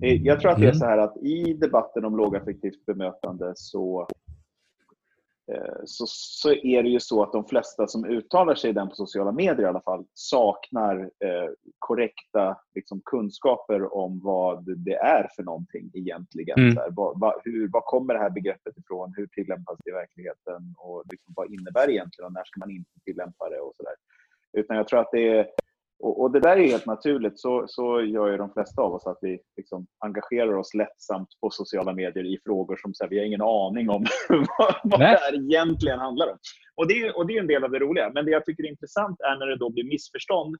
Jag tror att det är så här att i debatten om lågaffektivt bemötande så Eh, så, så är det ju så att de flesta som uttalar sig i den på sociala medier i alla fall saknar eh, korrekta liksom, kunskaper om vad det är för någonting egentligen. Mm. Här, vad, vad, hur, vad kommer det här begreppet ifrån? Hur tillämpas det i verkligheten? Och liksom, vad innebär det egentligen och när ska man inte tillämpa det? och så där. Utan jag tror att det är och, och, det där är helt naturligt. Så, så gör ju de flesta av oss att vi liksom engagerar oss lättsamt på sociala medier i frågor som så här, vi har ingen aning om vad, vad det här egentligen handlar om. Och det, är, och det är en del av det roliga. Men det jag tycker är intressant är när det då blir missförstånd.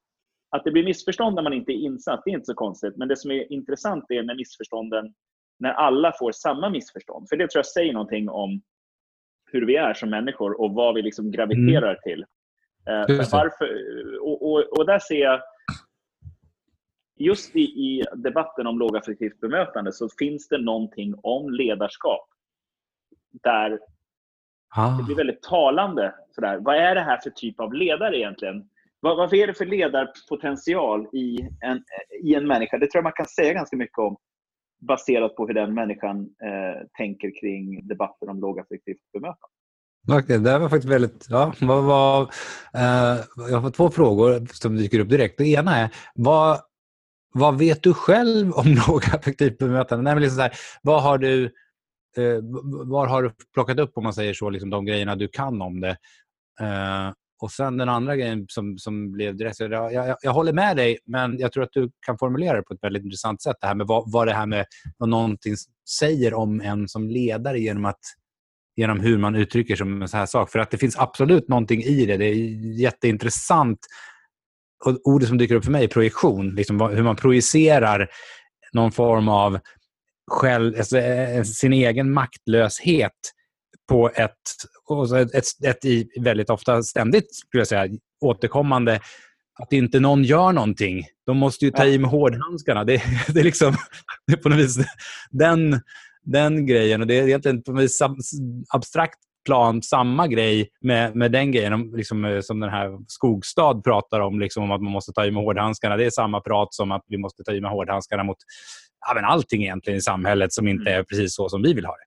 Att det blir missförstånd när man inte är insatt, det är inte så konstigt. Men det som är intressant är när missförstånden, när alla får samma missförstånd. För det tror jag säger någonting om hur vi är som människor och vad vi liksom graviterar mm. till. Eh, varför, och, och, och, där ser jag, just i, i debatten om lågaffektivt bemötande så finns det någonting om ledarskap där ah. det blir väldigt talande. Sådär. Vad är det här för typ av ledare egentligen? Vad, vad är det för ledarpotential i en, i en människa? Det tror jag man kan säga ganska mycket om baserat på hur den människan eh, tänker kring debatten om lågaffektivt bemötande. Okay, det var faktiskt väldigt... Ja, vad, vad, eh, jag har två frågor som dyker upp direkt. Det ena är, vad, vad vet du själv om lågaffektivt bemötande? Nej, men liksom så här, vad har du, eh, var har du plockat upp, om man säger så, liksom de grejerna du kan om det? Eh, och sen den andra grejen som, som blev direkt... Jag, jag, jag, håller med dig, men jag tror att du kan formulera det på ett väldigt intressant sätt. Det här med vad, vad det här med vad någonting säger om en som ledare genom att genom hur man uttrycker sig om en sån här sak. För att det finns absolut någonting i det. Det är jätteintressant. Och ordet som dyker upp för mig är projektion. Liksom hur man projicerar någon form av själv, alltså, eh, sin egen maktlöshet på ett, ett, ett, ett, ett väldigt ofta ständigt skulle jag säga, återkommande att inte någon gör någonting. De måste ju ta i med hårdhandskarna. Det, det är liksom det är på något vis den den grejen. Och Det är egentligen på ett abstrakt plan samma grej med, med den grejen liksom, eh, som den här Skogstad pratar om, liksom, om att man måste ta i med hårdhandskarna. Det är samma prat som att vi måste ta i med hårdhandskarna mot ja, men allting egentligen i samhället som inte mm. är precis så som vi vill ha det.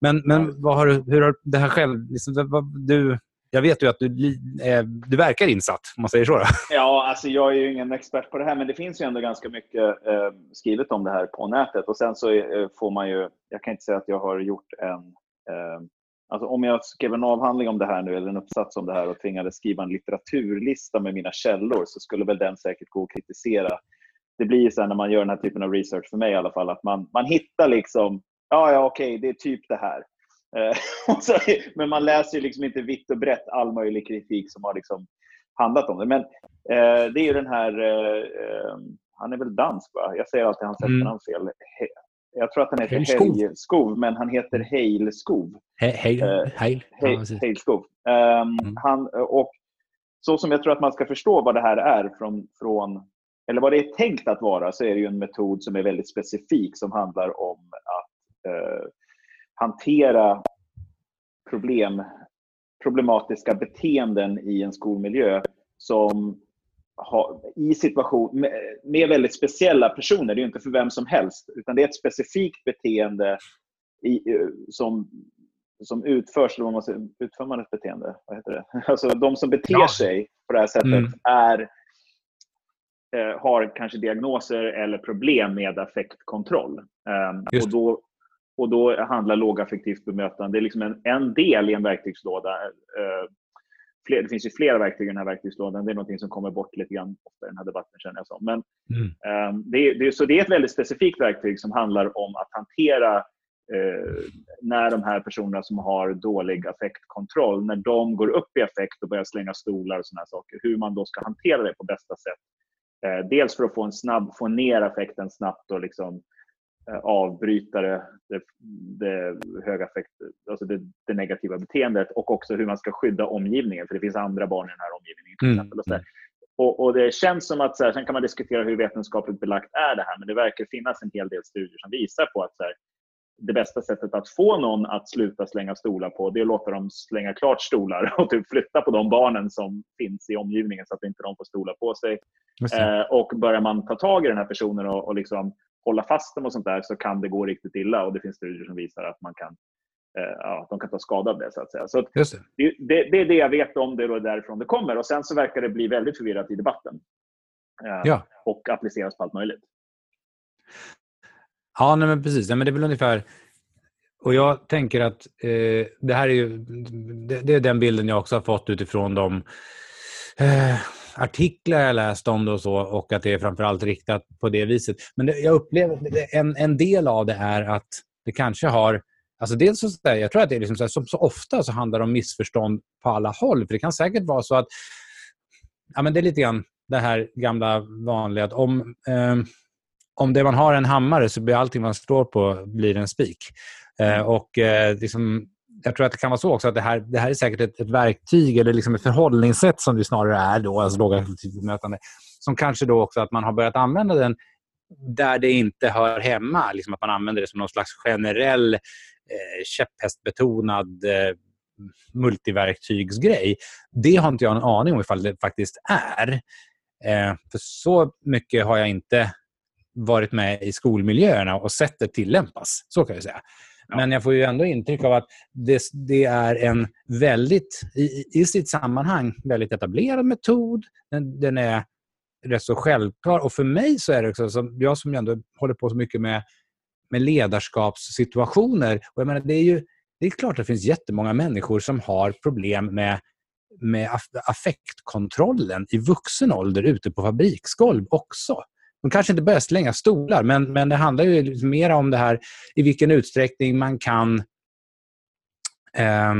Men, men har du, hur har det här själv... Liksom, vad, du, jag vet ju att du, eh, du verkar insatt, om man säger så. Då. Ja, alltså jag är ju ingen expert på det här, men det finns ju ändå ganska mycket eh, skrivet om det här på nätet. Och Sen så eh, får man ju... Jag kan inte säga att jag har gjort en... Eh, alltså om jag skrev en avhandling om det här nu, eller en uppsats om det här och tvingades skriva en litteraturlista med mina källor, så skulle väl den säkert gå att kritisera. Det blir ju så när man gör den här typen av research, för mig i alla fall, att man, man hittar liksom... Ja, ja, okej, det är typ det här. Eh, men man läser ju liksom inte vitt och brett all möjlig kritik som har liksom handlat om det. Men eh, det är ju den här, eh, eh han är väl dansk va? Jag säger alltid hans mm. efternamn fel. He, jag tror att han heter Helgskov, men han heter Heilskov. He, heil, eh, heil. Heilskov. Um, mm. han, och så som jag tror att man ska förstå vad det här är från, från eller vad det är tänkt att vara, så är det ju en metod som är väldigt specifik som handlar om att eh, hantera problem, problematiska beteenden i en skolmiljö som har, i situation med, med, väldigt speciella personer. Det är inte för vem som helst, utan det är ett specifikt beteende i, som, som utförs, eller man säger, utför man ett beteende? Vad heter det? Alltså de som beter ja. sig på det här sättet mm. är eh, har kanske diagnoser eller problem med affektkontroll. Um, och då och då handlar lågaffektivt bemötande, det är liksom en, en del i en verktygslåda. Eh, fler, det finns ju flera verktyg i den här verktygslådan. Det är något som kommer bort lite grann ofta i den här debatten känner jag som. Men, mm. eh, det, det, så det är ett väldigt specifikt verktyg som handlar om att hantera eh, när de här personerna som har dålig affektkontroll, när de går upp i affekt och börjar slänga stolar och sådana saker, hur man då ska hantera det på bästa sätt. Eh, dels för att få, en snabb, få ner affekten snabbt och liksom avbrytare, det, det, höga alltså det, det, negativa beteendet och också hur man ska skydda omgivningen, för det finns andra barn i den här omgivningen. Till mm. exempel, och, och, och, Det känns som att, så här, sen kan man diskutera hur vetenskapligt belagt är det här, men det verkar finnas en hel del studier som visar på att så här, det bästa sättet att få någon att sluta slänga stolar på, det är att låta dem slänga klart stolar och typ flytta på de barnen som finns i omgivningen så att inte de får stolar på sig. Eh, och börjar man ta tag i den här personen och, och liksom hålla fast dem och sånt där så kan det gå riktigt illa och det finns studier som visar att man kan eh, ja, de kan ta skada av det. Så att säga. Så det. Det, det, är det jag vet om det och därifrån det kommer. Och Sen så verkar det bli väldigt förvirrat i debatten. Eh, ja. Och appliceras på allt möjligt. Ja, nej, men precis. Nej, men det är väl ungefär... Och jag tänker att eh, det här är ju... Det, det, är den bilden jag också har fått utifrån de eh, artiklar jag läst om det och så och att det är framförallt riktat på det viset. Men det, jag upplever en, en del av det är att det kanske har Alltså dels så, jag tror att det är liksom så, här, som så ofta så handlar det om missförstånd på alla håll. För Det kan säkert vara så att... Ja, men det är lite grann det här gamla vanliga att om, eh, om det man har en hammare så blir allting man står på blir en spik. Eh, och eh, liksom, jag tror att det kan vara så också att det här, det här är säkert ett, ett verktyg eller liksom ett förhållningssätt som det snarare är, då, alltså lågaffektivt bemötande, som kanske då också att man har börjat använda den där det inte hör hemma. Liksom att man använder det som någon slags generell eh, käpphästbetonad eh, multiverktygsgrej. Det har inte jag en aning om ifall det faktiskt är. Eh, för så mycket har jag inte varit med i skolmiljöerna och sett det tillämpas. Så kan jag säga. Men jag får ju ändå intryck av att det, det är en väldigt, i, i, sitt sammanhang, väldigt etablerad metod. Den, den, är rätt så självklar. Och för mig så är det också, som jag som ändå håller på så mycket med, med ledarskapssituationer. Och jag menar, det, är ju, det är klart att det finns jättemånga människor som har problem med med affektkontrollen i vuxen ålder ute på fabriksgolv också. De kanske inte börjar slänga stolar, men, men det handlar ju liksom mer om det här i vilken utsträckning man kan eh,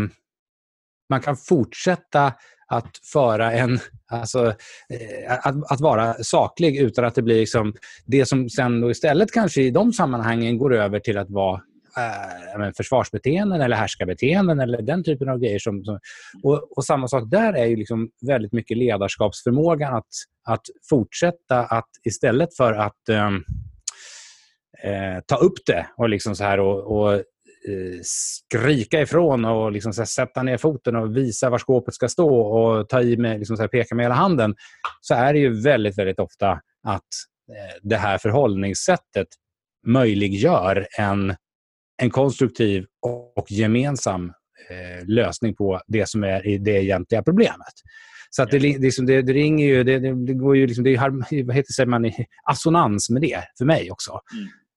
man kan fortsätta att föra en, alltså, eh, att, att, vara saklig utan att det blir liksom det som sen istället kanske i de sammanhangen går över till att vara äh, försvarsbeteenden eller härskarbeteenden eller den typen av grejer. Som, som och, och, samma sak där är ju liksom väldigt mycket ledarskapsförmågan att, att fortsätta att istället för att ähm, äh, ta upp det och liksom så här och, och eh, skrika ifrån och liksom så sätta ner foten och visa var skåpet ska stå och ta i med, liksom så peka med hela handen, så är det ju väldigt, väldigt ofta att det här förhållningssättet möjliggör en en konstruktiv och gemensam eh, lösning på det som är det egentliga problemet. Så att det, liksom, det, det ringer ju, det, det, går ju liksom, det är, vad heter det, man, assonans med det för mig också.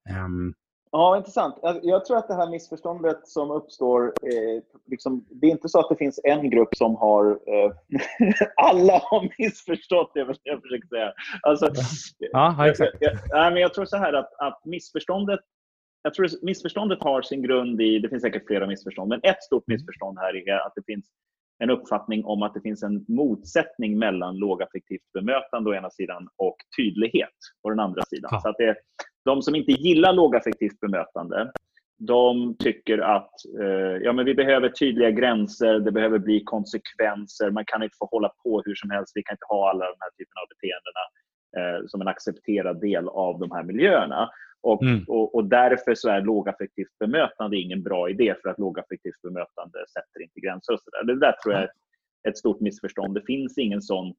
Mm. Um, Ja, intressant. Jag tror att det här missförståndet som uppstår... Eh, liksom, det är inte så att det finns en grupp som har... Eh, alla har missförstått det, jag försöker säga. Alltså, ja, exakt. Jag, jag, men jag tror så här att, att missförståndet jag tror missförståndet har sin grund i, det finns säkert flera missförstånd, men ett stort missförstånd här är att det finns en uppfattning om att det finns en motsättning mellan lågaffektivt bemötande å ena sidan och tydlighet å den andra sidan. Ja. Så att det, de som inte gillar lågaffektivt bemötande, de tycker att eh, ja, men vi behöver tydliga gränser, det behöver bli konsekvenser, man kan inte få hålla på hur som helst, vi kan inte ha alla de här typerna av beteendena som en accepterad del av de här miljöerna. Och, mm. och, och, därför så är lågaffektivt bemötande ingen bra idé för att lågaffektivt bemötande sätter inte gränser. Och så där. Det där tror jag är ett stort missförstånd. Det finns ingen sån,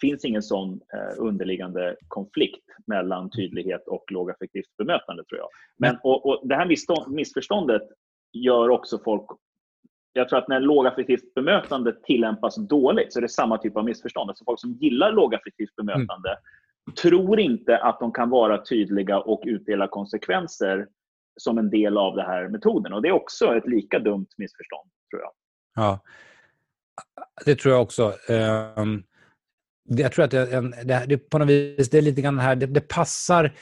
finns ingen sån eh, underliggande konflikt mellan tydlighet och lågaffektivt bemötande tror jag. Men, och, och det här missförståndet gör också folk jag tror att när lågaffektivt bemötande tillämpas dåligt så är det samma typ av missförstånd. Alltså folk som gillar lågaffektivt bemötande mm tror inte att de kan vara tydliga och utdela konsekvenser som en del av den här metoden. Och Det är också ett lika dumt missförstånd, tror jag. Ja, det tror jag också. Ehm, jag tror att det, det, det på något vis, det är lite grann här, det, det, passar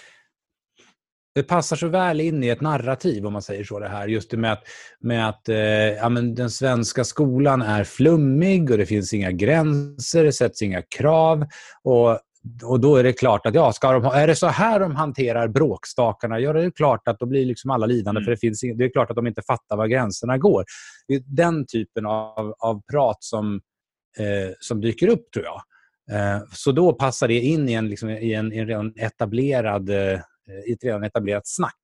det passar så väl in i ett narrativ, om man säger så. det här. Just det med att, med att eh, ja, men den svenska skolan är flummig och det finns inga gränser, det sätts inga krav. Och och då är det klart att ja, ska de, är det så här de hanterar bråkstakarna, ja, det är klart att då blir liksom alla lidande. Mm. för det, finns, det är klart att de inte fattar var gränserna går. Det är den typen av, av prat som, eh, som dyker upp, tror jag. Eh, så då passar det in i en, liksom, i en, i en redan etablerad, eh, Eh, i ett redan etablerat snack.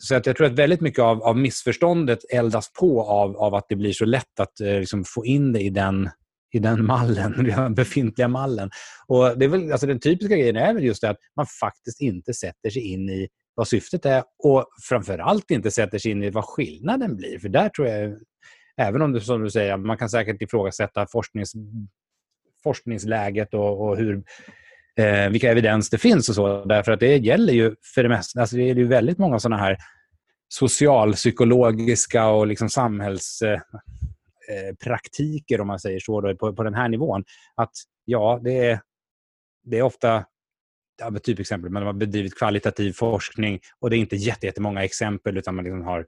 Så att jag tror att väldigt mycket av, av missförståndet eldas på av, av att det blir så lätt att eh, liksom, få in det i den i den mallen, den befintliga mallen. Och det är väl, alltså den typiska grejen är väl just det att man faktiskt inte sätter sig in i vad syftet är och framför allt inte sätter sig in i vad skillnaden blir. För där tror jag, även om du som du säger, man kan säkert ifrågasätta forsknings, forskningsläget och, och hur, eh, vilka evidens det finns och så. Därför att det gäller ju för det mesta, alltså det är ju väldigt många sådana här socialpsykologiska och liksom samhällspraktiker, eh, eh om man säger så, då, på, på den här nivån. Att ja, det är, det är ofta ja, typexempel, men de har bedrivit kvalitativ forskning och det är inte jättemånga exempel utan man liksom har,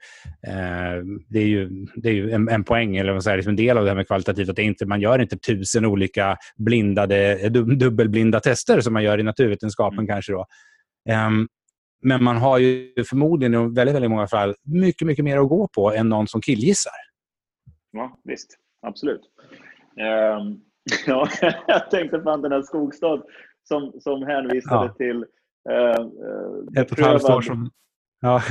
eh, det är ju, det är ju en, en poäng, eller vad säger, liksom en del av det här med kvalitativt, att det inte, man gör inte tusen olika blindade, dubbelblinda tester som man gör i naturvetenskapen mm. kanske. Då. Um, men man har ju förmodligen i väldigt, väldigt många fall mycket, mycket mer att gå på än någon som killgissar. Ja, visst. Absolut. Um, ja, jag tänkte på den här Skogstad som, som hänvisade ja. till uh, Ett och ett halvt år som... Ja.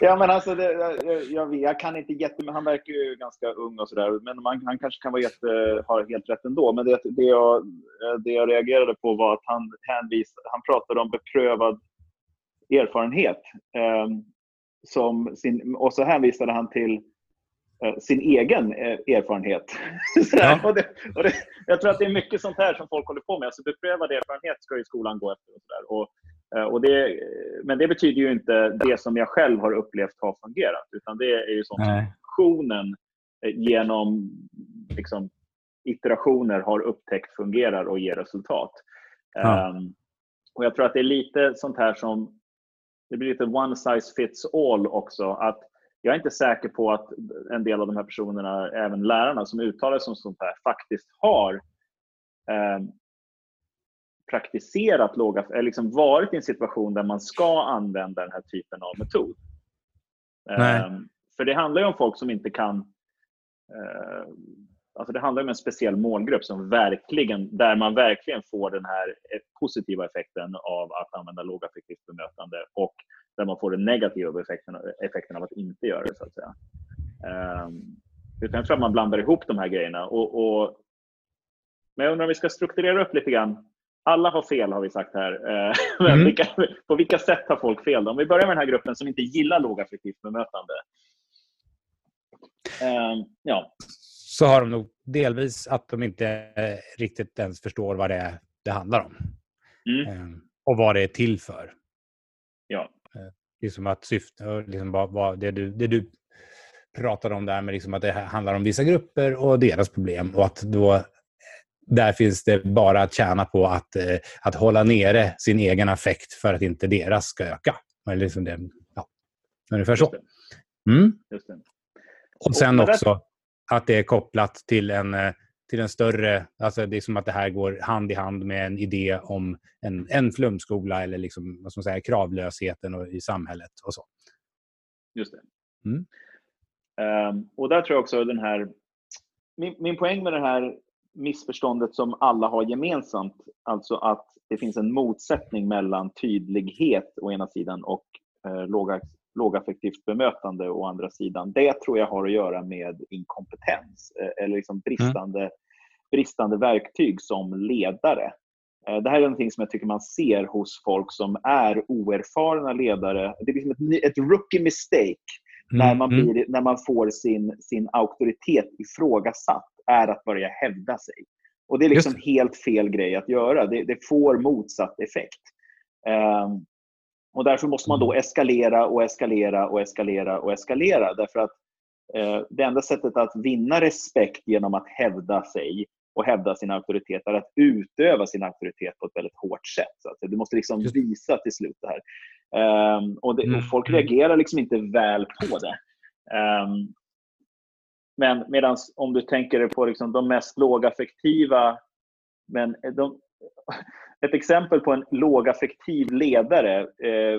ja, men alltså, det, jag, jag, jag, kan inte jätte... Han verkar ju ganska ung och sådär. Men man, han kanske kan vara jätte, ha helt rätt ändå. Men det, det, jag, det jag reagerade på var att han, hänvisade, han pratade om beprövad erfarenhet. Eh, som sin, och så hänvisade han till eh, sin egen eh, erfarenhet. Ja. och det, och det, jag tror att det är mycket sånt här som folk håller på med. Alltså beprövad erfarenhet ska ju skolan gå efter. Och där. Och, eh, och det, men det betyder ju inte det som jag själv har upplevt har fungerat. Utan det är ju sånt som funktionen eh, genom liksom, iterationer har upptäckt fungerar och ger resultat. Ja. Um, och Jag tror att det är lite sånt här som det blir lite one size fits all också. Att jag är inte säker på att en del av de här personerna, även lärarna som uttalar sig om sånt här, faktiskt har eh, praktiserat låga, eller liksom varit i en situation där man ska använda den här typen av metod. Eh, för det handlar ju om folk som inte kan eh, Alltså det handlar om en speciell målgrupp som verkligen, där man verkligen får den här positiva effekten av att använda lågaffektivt bemötande och där man får den negativa effekten, effekten av att inte göra det. så att säga. Um, utan jag tror att man blandar ihop de här grejerna. Och, och, men jag undrar om vi ska strukturera upp lite grann. Alla har fel har vi sagt här. Ehm, mm. vilka, på vilka sätt har folk fel? Om vi börjar med den här gruppen som inte gillar lågaffektivt bemötande. Um, ja så har de nog delvis att de inte riktigt ens förstår vad det är det handlar om. Mm. Ehm, och vad det är till för. Ja. Eh, liksom att syfta, liksom vad, vad, det, du, det du pratade om där med liksom att det handlar om vissa grupper och deras problem och att då där finns det bara att tjäna på att, eh, att hålla nere sin egen affekt för att inte deras ska öka. Eller liksom det, ja, ungefär så. Mm. Och sen också att det är kopplat till en, eh, till en större... Alltså det är som att det här går hand i hand med en idé om en, en flumskola eller liksom, vad ska man säga, kravlösheten och, i samhället och så. Just det. Mm. Um, och där tror jag också den här... Min, min poäng med det här missförståndet som alla har gemensamt, alltså att det finns en motsättning mellan tydlighet å ena sidan och eh, låga lågaffektivt bemötande å andra sidan. Det tror jag har att göra med inkompetens eh, eller liksom bristande, mm. bristande verktyg som ledare. Eh, det här är någonting som jag tycker man ser hos folk som är oerfarna ledare. Det är liksom ett, ett rookie mistake mm. när, man mm. blir, när man får sin, sin auktoritet ifrågasatt, är att börja hävda sig. Och Det är liksom helt fel grej att göra. Det, det får motsatt effekt. Um, och därför måste man då mm. eskalera och eskalera och eskalera och eskalera. Därför att eh, det enda sättet att vinna respekt genom att hävda sig och hävda sin auktoritet är att utöva sin auktoritet på ett väldigt hårt sätt. Så att du måste liksom visa till slut det här. Um, och, det, och, mm, Folk reagerar liksom inte väl på det. Um, men medan om du tänker på liksom de mest lågaffektiva men de, ett exempel på en lågaffektiv ledare eh,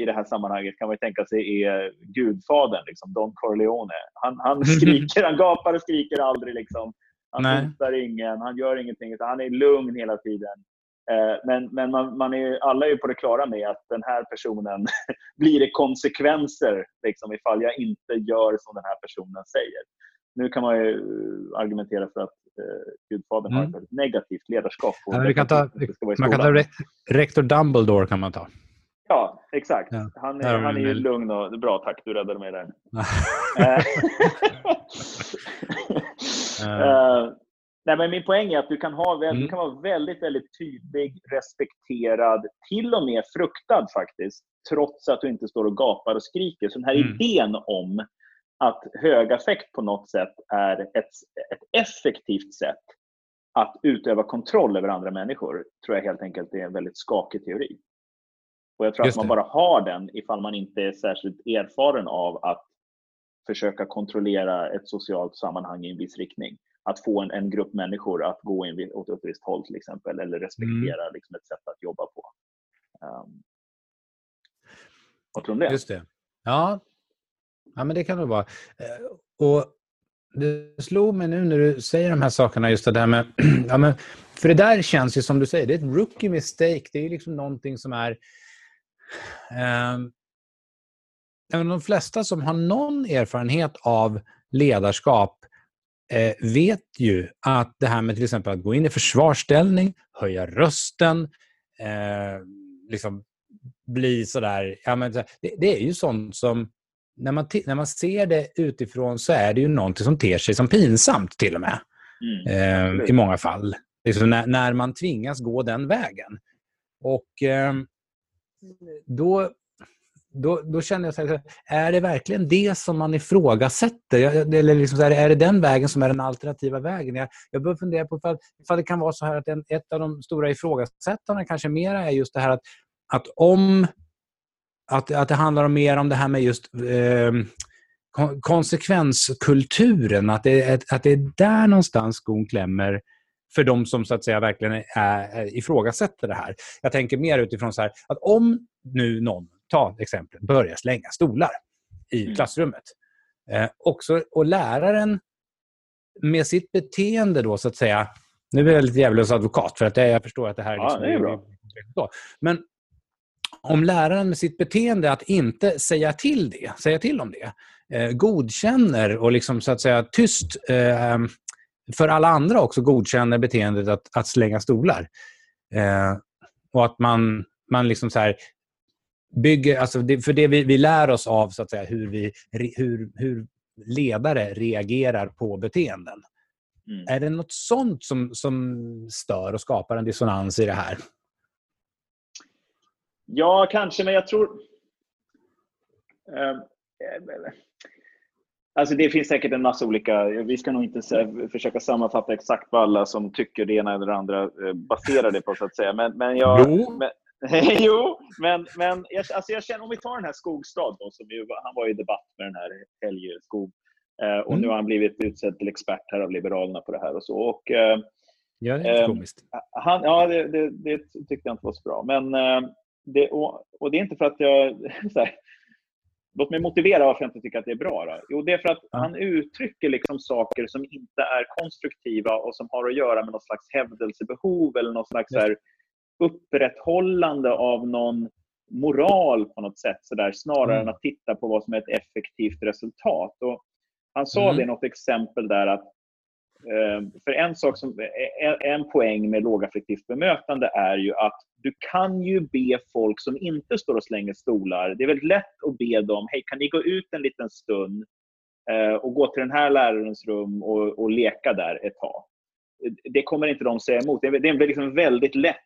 i det här sammanhanget kan man tänka sig är gudfadern, liksom, Don Corleone. Han, han skriker, han gapar och skriker aldrig. Liksom. Han hotar ingen, han gör ingenting. Han är lugn hela tiden. Eh, men men man, man är, alla är på det klara med att den här personen blir det konsekvenser liksom, ifall jag inte gör som den här personen säger. Nu kan man ju argumentera för att eh, Gudfadern mm. har ett negativt ledarskap. Ja, vi kan ta, man kan ta re rektor Dumbledore kan man ta. Ja, exakt. Ja. Han, är, han är ju lugn och bra. Tack, du räddade mig där. uh, nej, men min poäng är att du kan, ha, mm. du kan vara väldigt, väldigt tydlig, respekterad, till och med fruktad faktiskt, trots att du inte står och gapar och skriker. Så den här mm. idén om att hög affekt på något sätt är ett, ett effektivt sätt att utöva kontroll över andra människor tror jag helt enkelt är en väldigt skakig teori. Och Jag tror att man bara har den ifall man inte är särskilt erfaren av att försöka kontrollera ett socialt sammanhang i en viss riktning. Att få en, en grupp människor att gå in åt ett visst håll till exempel, eller respektera mm. liksom, ett sätt att jobba på. Um, vad tror du om det? Just det. Ja, Ja, men det kan det vara. Eh, och det slog mig nu när du säger de här sakerna, just det där med... ja, men, för det där känns ju som du säger, det är ett rookie mistake. Det är ju liksom någonting som är... Eh, de flesta som har någon erfarenhet av ledarskap eh, vet ju att det här med till exempel att gå in i försvarsställning, höja rösten, eh, liksom bli sådär... Ja, men, det, det är ju sånt som när man, när man ser det utifrån så är det ju någonting som ter sig som pinsamt till och med. Mm. Eh, I många fall. Liksom när, när, man tvingas gå den vägen. Och eh, då, då, då känner jag så här, är det verkligen det som man ifrågasätter? Eller liksom så här, är det den vägen som är den alternativa vägen? Jag, jag börjar fundera på ifall, ifall det kan vara så här att en, ett av de stora ifrågasättarna kanske mera är just det här att, att om att, att det handlar mer om det här med just eh, konsekvenskulturen. Att det, att det är där någonstans skon klämmer för de som så att säga verkligen är, ifrågasätter det här. Jag tänker mer utifrån så här, att om nu någon, ta exempel, börjar slänga stolar i mm. klassrummet. Eh, också, och läraren med sitt beteende då så att säga, nu är jag lite djävulens advokat för att jag förstår att det här är, liksom, ja, det är bra. Men om läraren med sitt beteende att inte säga till det, säga till om det, eh, godkänner och liksom så att säga tyst eh, för alla andra också godkänner beteendet att, att slänga stolar. Eh, och att man, man liksom så här bygger, alltså det, för det vi, vi lär oss av så att säga, hur, vi, hur, hur ledare reagerar på beteenden. Mm. Är det något sånt som, som stör och skapar en dissonans i det här? Ja, kanske, men jag tror... Eh, alltså det finns säkert en massa olika... Vi ska nog inte försöka sammanfatta exakt vad alla som tycker det ena eller det andra eh, baserar det på, så att säga. Men, men jag, jo. Men, jo, men, men jag, alltså jag känner, om vi tar den här Skogstad, då, som ju, han var i debatt med den här Helge Skog. Eh, och mm. nu har han blivit utsedd till expert här av Liberalerna på det här och så. Och, ja, det är komiskt. Han, ja, det, det, det, tyckte jag inte var så bra. Men det, och, och, det är inte för att jag... Här, låt mig motivera varför jag inte tycker att det är bra. Då. Jo, det är för att han uttrycker liksom saker som inte är konstruktiva och som har att göra med något slags hävdelsebehov eller något slags här, upprätthållande av någon moral på något sätt så där, snarare mm. än att titta på vad som är ett effektivt resultat. Och han sa mm. det i något exempel där att för en sak som, en poäng med lågaffektivt bemötande är ju att du kan ju be folk som inte står och slänger stolar, det är väldigt lätt att be dem, hej kan ni gå ut en liten stund eh, och gå till den här lärarens rum och, och leka där ett tag. Det kommer inte de säga emot. Det är en liksom väldigt lätt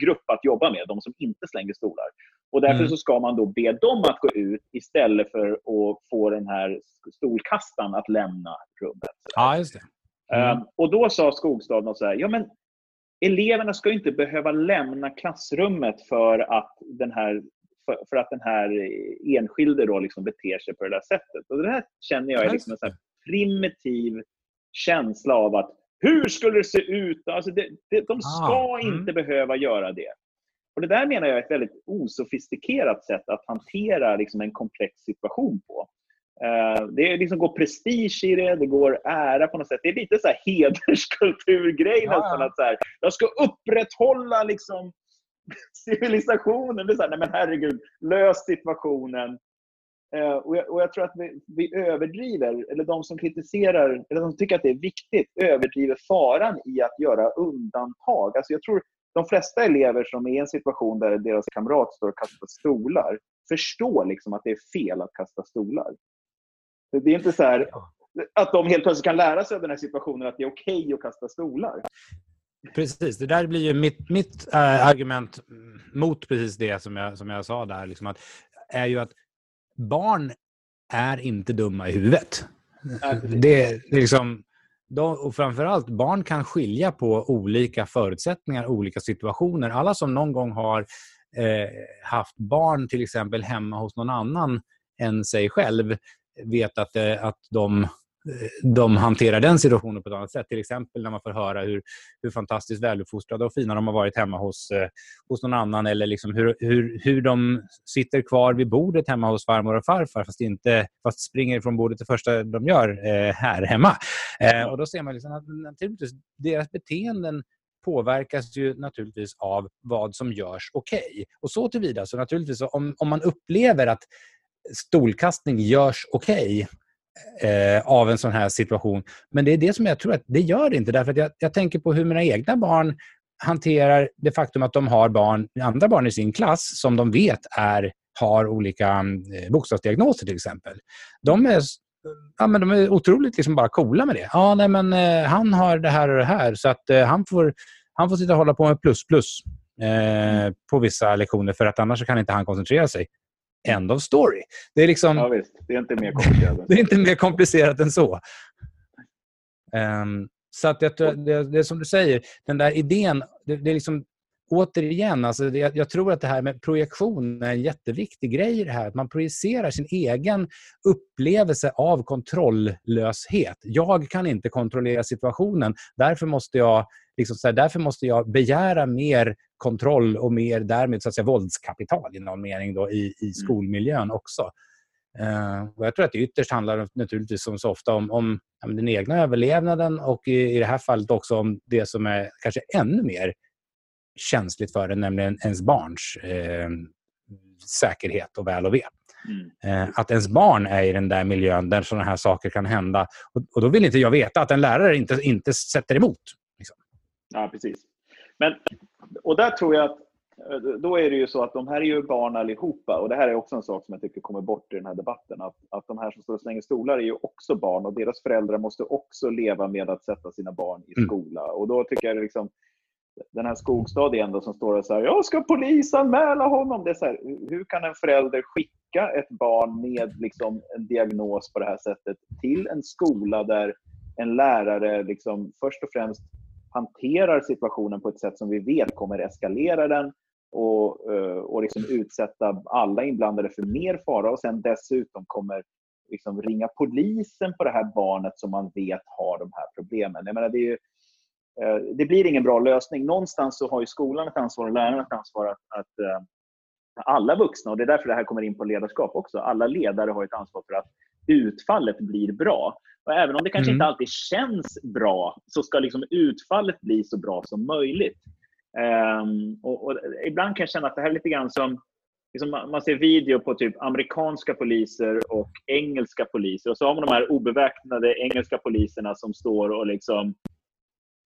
grupp att jobba med, de som inte slänger stolar. Och Därför mm. så ska man då be dem att gå ut istället för att få den här stolkastaren att lämna rummet. Ja, just det. Mm. Um, och Då sa Skogstad något så här, ja, men eleverna ska inte behöva lämna klassrummet för att den här, för, för att den här enskilde då liksom beter sig på det där sättet. Och Det här känner jag är liksom en så primitiv känsla av att hur skulle det se ut? Alltså det, det, de ska ah, mm. inte behöva göra det. Och Det där menar jag är ett väldigt osofistikerat sätt att hantera liksom en komplex situation på. Uh, det liksom går prestige i det, det går ära på något sätt. Det är lite så här hederskulturgrej ja, nästan. Att så här, jag ska upprätthålla liksom civilisationen. Det är så här, nej men herregud, lös situationen. Eh, och, jag, och jag tror att vi, vi, överdriver, eller de som kritiserar, eller de som tycker att det är viktigt, överdriver faran i att göra undantag. Alltså jag tror de flesta elever som är i en situation där deras kamrat står och kastar stolar förstår liksom att det är fel att kasta stolar. Det är inte så här, att de helt plötsligt kan lära sig av den här situationen att det är okej okay att kasta stolar. Precis, det där blir ju mitt, mitt äh, argument mot precis det som jag, som jag sa där. Liksom att, är ju att barn är inte dumma i huvudet. Det, det är liksom, de, och framförallt, barn kan skilja på olika förutsättningar, olika situationer. Alla som någon gång har eh, haft barn till exempel hemma hos någon annan än sig själv vet att, eh, att de eh, de hanterar den situationen på ett annat sätt. Till exempel när man får höra hur, hur fantastiskt väluppfostrade och fina de har varit hemma hos, eh, hos någon annan eller liksom hur, hur, hur de sitter kvar vid bordet hemma hos farmor och farfar fast, inte, fast springer från bordet det första de gör eh, här hemma. Eh, och Då ser man liksom att naturligtvis, deras beteenden påverkas ju naturligtvis av vad som görs okej. Okay. Och så tillvida, så naturligtvis om, om man upplever att stolkastning görs okej okay, eh, av en sån här situation. Men det är det som jag tror att det gör det inte. Därför att jag, jag tänker på hur mina egna barn hanterar det faktum att de har barn, andra barn i sin klass som de vet är, har olika eh, bokstavsdiagnoser till exempel. De är, ja, men de är otroligt liksom bara coola med det. Ja, nej, men, eh, han har det här och det här så att eh, han, får, han får sitta och hålla på med plus plus eh, på vissa lektioner för att annars kan inte han koncentrera sig. End of story. Det är, liksom, ja, visst. Det är inte mer komplicerat. det är inte mer komplicerat än så. Um, så att jag, det, det är som du säger, den där idén, det, det är liksom återigen, alltså det, jag tror att det här med projektion är en jätteviktig grej i det här. Att man projicerar sin egen upplevelse av kontrolllöshet. Jag kan inte kontrollera situationen. Därför måste jag, liksom så här, därför måste jag begära mer kontroll och mer därmed så att säga, våldskapital i någon mening då, i, i mm. skolmiljön också. Uh, jag tror att det ytterst handlar naturligtvis som så ofta om, om den egna överlevnaden och i, i det här fallet också om det som är kanske ännu mer känsligt för en, nämligen ens barns eh, säkerhet och väl och ve. Mm. Eh, att ens barn är i den där miljön där sådana här saker kan hända. Och, och, då vill inte jag veta att en lärare inte, inte sätter emot. Liksom. Ja, precis. Men, och där tror jag att eh, då är det ju så att de här är ju barn allihopa. Och det här är också en sak som jag tycker kommer bort i den här debatten. Att, att de här som står och slänger stolar är ju också barn och deras föräldrar måste också leva med att sätta sina barn i mm. skola. Mm. Och då tycker jag liksom, den här Skogstad igen då, som står och säger jag ska polisanmäla honom. Det är så här, hur kan en förälder skicka ett barn med liksom en diagnos på det här sättet till en skola där en lärare liksom först och främst hanterar situationen på ett sätt som vi vet kommer eskalera den och, eh, och liksom utsätta alla inblandade för mer fara och sen dessutom kommer liksom ringa polisen på det här barnet som man vet har de här problemen. Jag menar, det är ju, eh, det blir ingen bra lösning. Någonstans så har ju skolan ett ansvar och lärarna ett ansvar att, att eh, alla vuxna, och det är därför det här kommer in på ledarskap också, alla ledare har ett ansvar för att utfallet blir bra. Och även om det kanske mm. inte alltid känns bra så ska liksom utfallet bli så bra som möjligt. Um, och, och, ibland kan jag känna att det här är lite grann som liksom man ser video på typ amerikanska poliser och engelska poliser och så har man de här obeväpnade engelska poliserna som står och liksom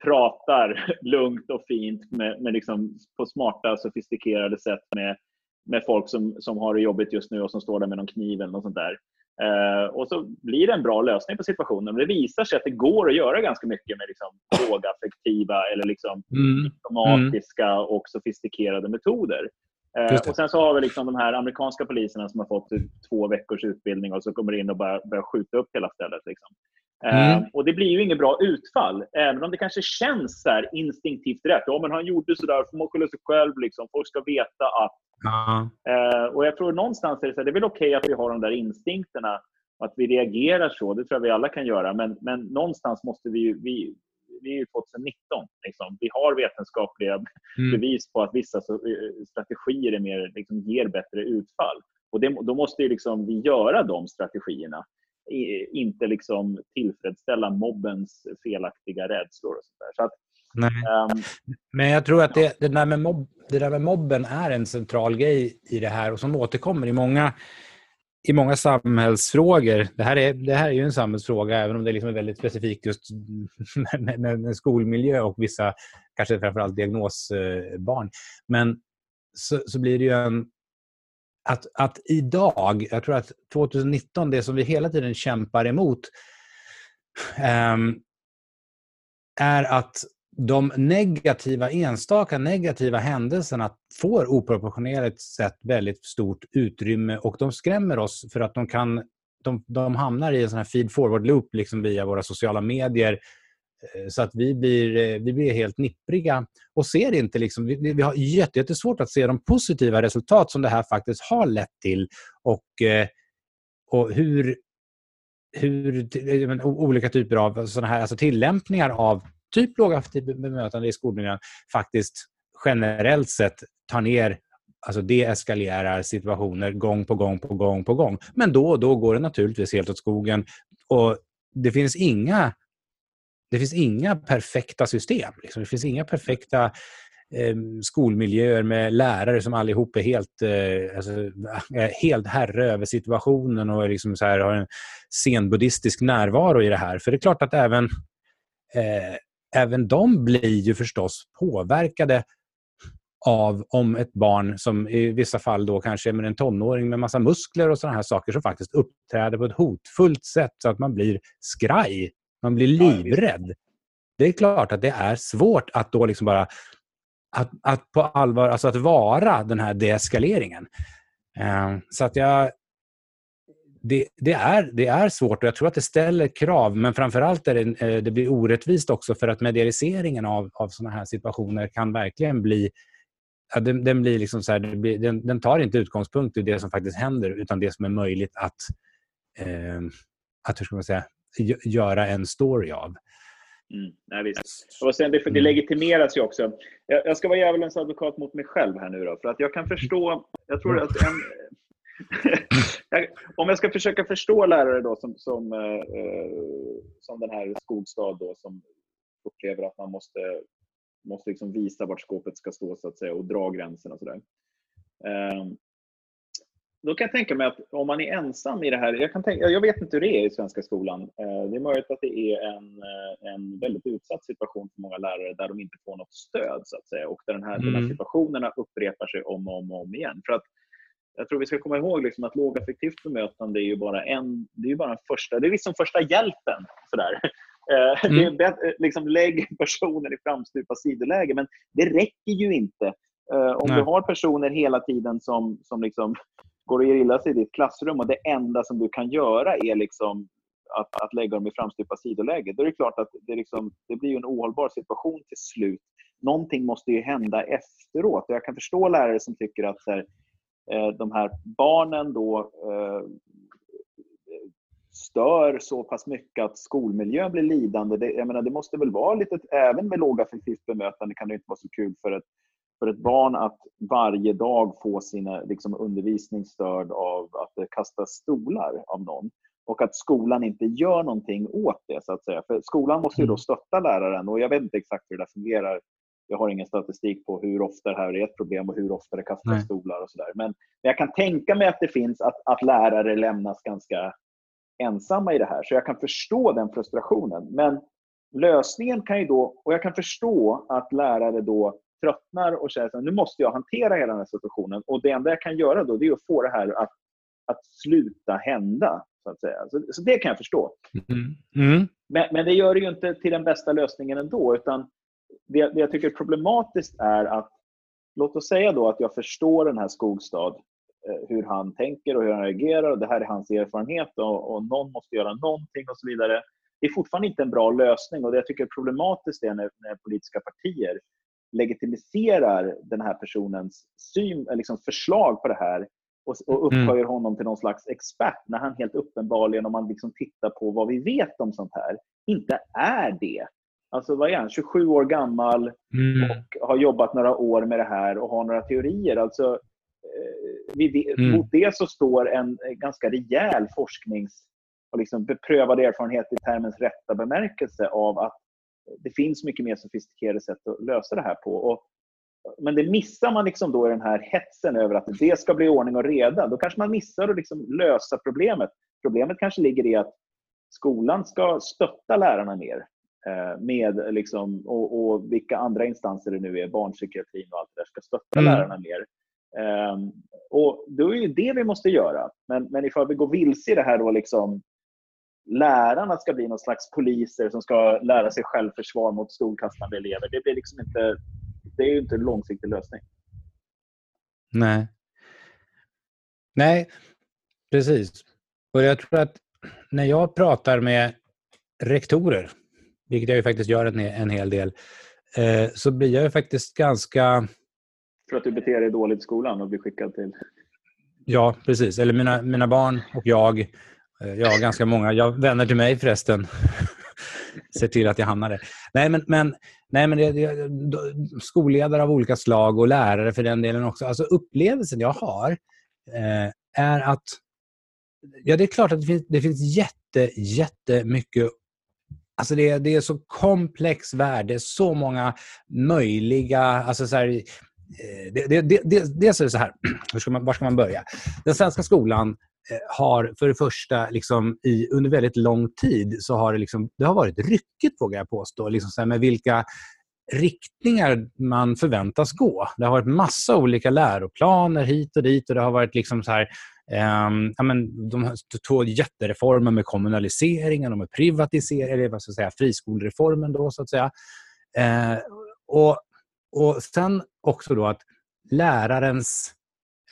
pratar lugnt och fint med, med liksom på smarta, sofistikerade sätt med, med folk som, som har det jobbigt just nu och som står där med någon kniv eller något sånt där. Eh, och så blir det en bra lösning på situationen. det visar sig att det går att göra ganska mycket med liksom lågaffektiva eller liksom mm. diplomatiska och sofistikerade metoder. Eh, och Sen så har vi liksom de här amerikanska poliserna som har fått typ två veckors utbildning och så kommer in och börjar, börjar skjuta upp hela stället. Liksom. Mm. Uh, och Det blir ju inget bra utfall, även om det kanske känns så instinktivt rätt. Ja, men han gjorde så där, får man skylla sig själv. Liksom. Folk ska veta att... Mm. Uh, och Jag tror någonstans är det, så här, det är väl okej okay att vi har de där instinkterna att vi reagerar så. Det tror jag vi alla kan göra. Men, men någonstans måste vi ju... Vi, vi är ju 2019. Liksom. Vi har vetenskapliga mm. bevis på att vissa eh, strategier är mer, liksom, ger bättre utfall. Och det, Då måste ju liksom vi göra de strategierna inte liksom tillfredsställa mobbens felaktiga rädslor. Och sånt så att, um, Men jag tror att det, det, där med mobb, det där med mobben är en central grej i det här och som återkommer i många i många samhällsfrågor, det här, är, det här är ju en samhällsfråga även om det liksom är väldigt specifikt just med, med, med skolmiljö och vissa, kanske framförallt diagnosbarn. Men så, så blir det ju en... Att, att idag, jag tror att 2019, det som vi hela tiden kämpar emot um, är att de negativa, enstaka negativa händelserna får oproportionerligt sett väldigt stort utrymme och de skrämmer oss för att de kan de, de hamnar i en sån här feed forward loop liksom via våra sociala medier Eh, så att vi blir, eh, vi blir helt nippriga och ser inte... Liksom, vi, vi har jättesvårt att se de positiva resultat som det här faktiskt har lett till och, eh, och hur, hur olika typer av såna här, alltså tillämpningar av typ lågaffektivt bemötande i skolmiljön faktiskt generellt sett tar ner alltså deeskalerar situationer gång på gång på gång på gång. Men då och då går det naturligtvis helt åt skogen. Och det finns inga, det finns inga perfekta system. Liksom. Det finns inga perfekta eh, skolmiljöer med lärare som allihop är helt, eh, alltså, är helt herre över situationen och liksom så här, har en zenbuddhistisk närvaro i det här. För det är klart att även eh, även de blir ju förstås påverkade av om ett barn som i vissa fall då kanske är en tonåring med massa muskler och sådana här saker som faktiskt uppträder på ett hotfullt sätt så att man blir skraj. Man blir livrädd. Det är klart att det är svårt att då liksom bara att, att på allvar, alltså att vara den här deeskaleringen. Uh, så att jag, det, det, är, det är svårt och jag tror att det ställer krav, men framförallt är det, eh, det blir orättvist också för att medialiseringen av, av sådana här situationer kan verkligen bli Ja, den, den, blir liksom så här, den, den, tar inte utgångspunkt i det som faktiskt händer utan det som är möjligt att, eh, att hur ska man säga, göra en story av. Mm, nej, visst. Och sen det, det mm. legitimeras ju också. Jag, jag ska vara djävulens advokat mot mig själv här nu då, för att jag kan förstå, jag tror att en, om jag ska försöka förstå lärare då som, som, eh, som den här Skogstad då, som upplever att man måste, måste liksom visa vart skåpet ska stå så att säga och dra gränserna sådär. Eh, då kan jag tänka mig att om man är ensam i det här, jag, kan tänka, jag vet inte hur det är i svenska skolan. Eh, det är möjligt att det är en, eh, en väldigt utsatt situation för många lärare där de inte får något stöd så att säga och där den här, mm. de här mm. situationerna upprepar sig om och om, och om igen. För att jag tror vi ska komma ihåg liksom att lågaffektivt bemötande är ju bara en, det är bara en första, det är liksom första hjälpen. Sådär. Mm. Det är liksom, lägg personen i framstupa sidoläge, men det räcker ju inte. Om Nej. du har personer hela tiden som, som liksom går och ger illa sig i ditt klassrum och det enda som du kan göra är liksom att, att lägga dem i framstupa sidoläge, då är det klart att det, liksom, det blir en ohållbar situation till slut. Någonting måste ju hända efteråt. Jag kan förstå lärare som tycker att här, eh, de här barnen då eh, stör så pass mycket att skolmiljön blir lidande. Det, jag menar, det måste väl vara lite, även med lågaffektivt bemötande kan det inte vara så kul för ett, för ett barn att varje dag få sin liksom, undervisning störd av att det kastas stolar av någon. Och att skolan inte gör någonting åt det. så att säga. För Skolan måste ju då mm. stötta läraren och jag vet inte exakt hur det fungerar jag har ingen statistik på hur ofta det här är ett problem och hur ofta det kastas Nej. stolar och sådär. Men, men jag kan tänka mig att det finns att, att lärare lämnas ganska ensamma i det här. Så jag kan förstå den frustrationen. Men lösningen kan ju då, och jag kan förstå att lärare då tröttnar och säger att nu måste jag hantera hela den här situationen. Och det enda jag kan göra då är att få det här att, att sluta hända. Så, att säga. Så, så det kan jag förstå. Mm. Mm. Men, men, det gör det ju inte till den bästa lösningen ändå. Utan det, det jag tycker är problematiskt är att, låt oss säga då att jag förstår den här Skogstad, eh, hur han tänker och hur han reagerar och det här är hans erfarenhet och, och någon måste göra någonting och så vidare. Det är fortfarande inte en bra lösning och det jag tycker är problematiskt är när, när politiska partier legitimiserar den här personens syn, liksom förslag på det här och, och upphöjer mm. honom till någon slags expert när han helt uppenbarligen, om man liksom tittar på vad vi vet om sånt här, inte är det. Alltså vad är han? 27 år gammal mm. och har jobbat några år med det här och har några teorier. Alltså, eh, vi, mm. Mot det så står en ganska rejäl forsknings och liksom beprövad erfarenhet i termens rätta bemärkelse av att det finns mycket mer sofistikerade sätt att lösa det här på. Och men det missar man liksom då i den här hetsen över att det ska bli ordning och reda. Då kanske man missar att liksom lösa problemet. Problemet kanske ligger i att skolan ska stötta lärarna mer. Eh, med liksom, och, och, vilka andra instanser det nu är, barnpsykiatrin och allt det där, ska stötta mm. lärarna mer. Um, och då är det vi måste göra. Men, men ifall vi går vilse i det här då liksom lärarna ska bli någon slags poliser som ska lära sig självförsvar mot stolkastande elever. Det, blir liksom inte, det är ju inte en långsiktig lösning. Nej. Nej, precis. Och jag tror att när jag pratar med rektorer, vilket jag ju faktiskt gör en, en hel del, eh, så blir jag ju faktiskt ganska... För att du beter dig dåligt i skolan och blir skickad till... Ja, precis. Eller mina, mina barn och jag jag ja, ganska många. Jag, vänner till mig förresten. Ser till att jag hamnar där. Nej, men, men, nej, men det, det, skolledare av olika slag och lärare för den delen också. Alltså upplevelsen jag har eh, är att Ja, det är klart att det finns, det finns jätte, jättemycket Alltså det, det är så komplex värld, det är så många möjliga... Alltså så här, eh, det, det, det, dels är det så här, var ska, man, var ska man börja? Den svenska skolan Eh, har för det första liksom i, under väldigt lång tid så har det, liksom, det har varit ryckigt, vågar jag påstå. Liksom så här, med vilka riktningar man förväntas gå. Det har varit massa olika läroplaner hit och dit och det har varit liksom så här, eh, ja, men de två jättereformer med kommunaliseringen och med privatiseringen, eller vad ska jag säga, friskolereformen då så att säga. Eh, och, och sen också då att lärarens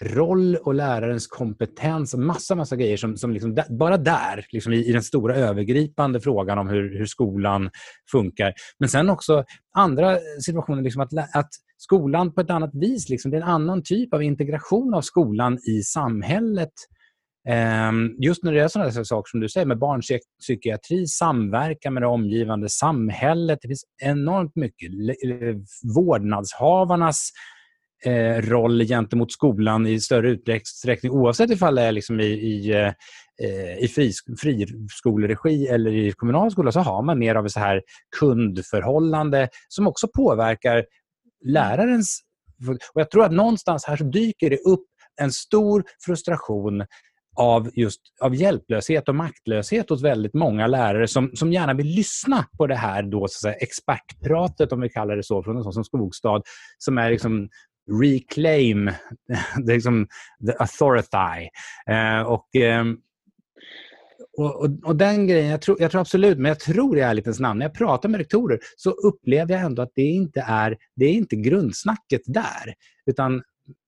roll och lärarens kompetens och massa, massa grejer som, som liksom, bara där, liksom i, i, den stora övergripande frågan om hur, hur skolan funkar. Men sen också andra situationer, liksom att, att skolan på ett annat vis, liksom, det är en annan typ av integration av skolan i samhället. Ehm, just när det är sådana saker som du säger med barnpsykiatri, samverkan med det omgivande samhället. Det finns enormt mycket. Vårdnadshavarnas eh, roll gentemot skolan i större utsträckning oavsett ifall det är liksom i, i, eh, i friskoleregi eller i kommunal skola så har man mer av ett så här kundförhållande som också påverkar lärarens... Och jag tror att någonstans här så dyker det upp en stor frustration av, just, av hjälplöshet och maktlöshet hos väldigt många lärare som, som gärna vill lyssna på det här då, så säga, expertpratet, om vi kallar det så, från en sån som Skogstad, som är liksom reclaim det liksom, the authority. Eh, och, eh, och, och, och, den grejen, jag tror, jag tror, absolut, men jag tror i ärlighetens namn, när jag pratar med rektorer så upplever jag ändå att det inte är, det är inte grundsnacket där. Utan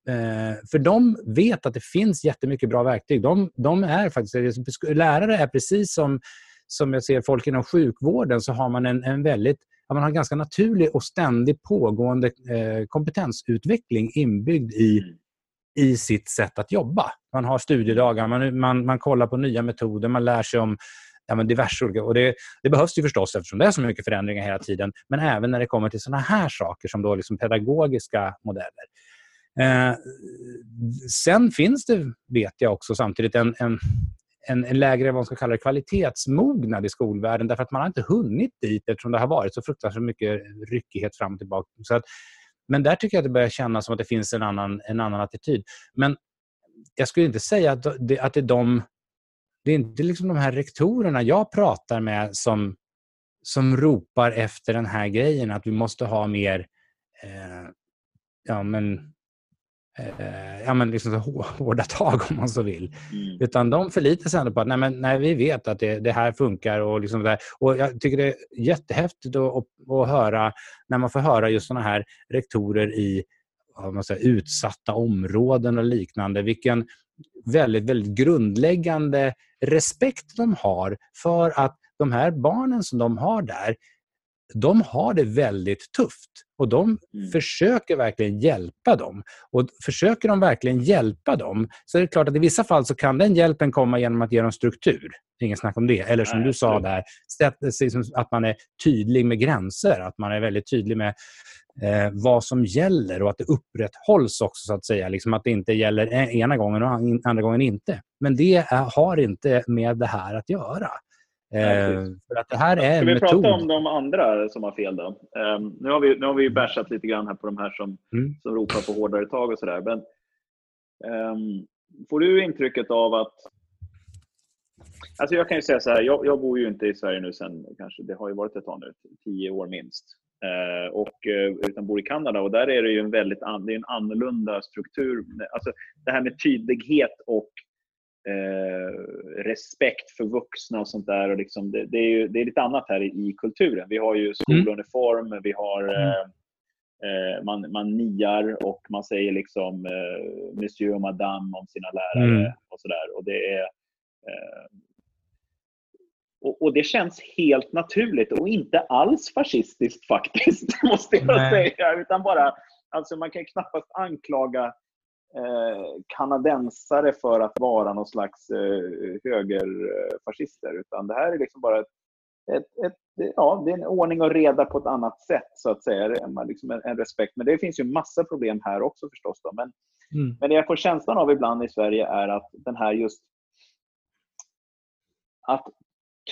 eh, för de vet att det finns jättemycket bra verktyg. De, de är faktiskt, lärare är precis som, som jag ser folk inom sjukvården, så har man en, en väldigt man har en ganska naturlig och ständigt pågående eh, kompetensutveckling inbyggd i, mm. i sitt sätt att jobba. Man har studiedagar, man, man, man kollar på nya metoder, man lär sig om ja, men diverse olika... Och det, det, behövs ju förstås eftersom det är så mycket förändringar hela tiden. Men även när det kommer till såna här saker som då liksom pedagogiska modeller. Eh, sen finns det, vet jag också samtidigt, en, en, en, en lägre vad man ska kalla det, kvalitetsmognad i skolvärlden därför att man har inte hunnit dit eftersom det har varit så fruktansvärt mycket ryckighet fram och tillbaka. Så att, men där tycker jag att det börjar kännas som att det finns en annan, en annan attityd. Men jag skulle inte säga att det, att det är de... Det är inte liksom de här rektorerna jag pratar med som, som ropar efter den här grejen, att vi måste ha mer eh, ja, men eh, ja, men liksom så hårda tag om man så vill. Mm. Utan de förlitar sig ändå på att nej, men, nej, vi vet att det, det här funkar. Och, liksom där. och Jag tycker det är jättehäftigt att, att, att höra när man får höra just såna här rektorer i man säger, utsatta områden och liknande. Vilken väldigt, väldigt grundläggande respekt de har för att de här barnen som de har där de har det väldigt tufft och de mm. försöker verkligen hjälpa dem. Och Försöker de verkligen hjälpa dem så är det klart att i vissa fall så kan den hjälpen komma genom att ge dem struktur. Ingen snack om det. Eller som Nej, du sa där, att man är tydlig med gränser. Att man är väldigt tydlig med eh, vad som gäller och att det upprätthålls också. så att säga. Liksom att det inte gäller ena gången och andra gången inte. Men det är, har inte med det här att göra. Eh, för att det här är Ska vi metod. prata om de andra som har fel då? Um, nu, har vi, nu har vi bashat lite grann här på de här som, mm. som ropar på hårdare tag och sådär. Men um, får du intrycket av att Alltså jag kan ju säga så här, jag, jag, bor ju inte i Sverige nu sen, kanske, det har ju varit ett tag nu, tio år minst. Eh, och, eh, utan bor i Kanada och där är det ju en väldigt an, det är en annorlunda struktur. Alltså det här med tydlighet och eh, respekt för vuxna och sånt där. Och liksom, det, det, är ju, det är lite annat här i, i kulturen. Vi har ju mm. skoluniform, mm. vi har mm. eh, man, man niar och man säger liksom eh, Monsieur och Madame om sina lärare mm. och sådär. Och det är eh, och, och, det känns helt naturligt och inte alls fascistiskt faktiskt, måste jag Nej. säga. Utan bara, alltså man kan knappast anklaga eh, kanadensare för att vara någon slags eh, högerfascister. Utan det här är liksom bara ett, ett, ett, ja, det är en ordning och reda på ett annat sätt, så att säga. Liksom en, en respekt. Men det finns ju massa problem här också förstås. Då. Men, mm. men det jag får känslan av ibland i Sverige är att den här just att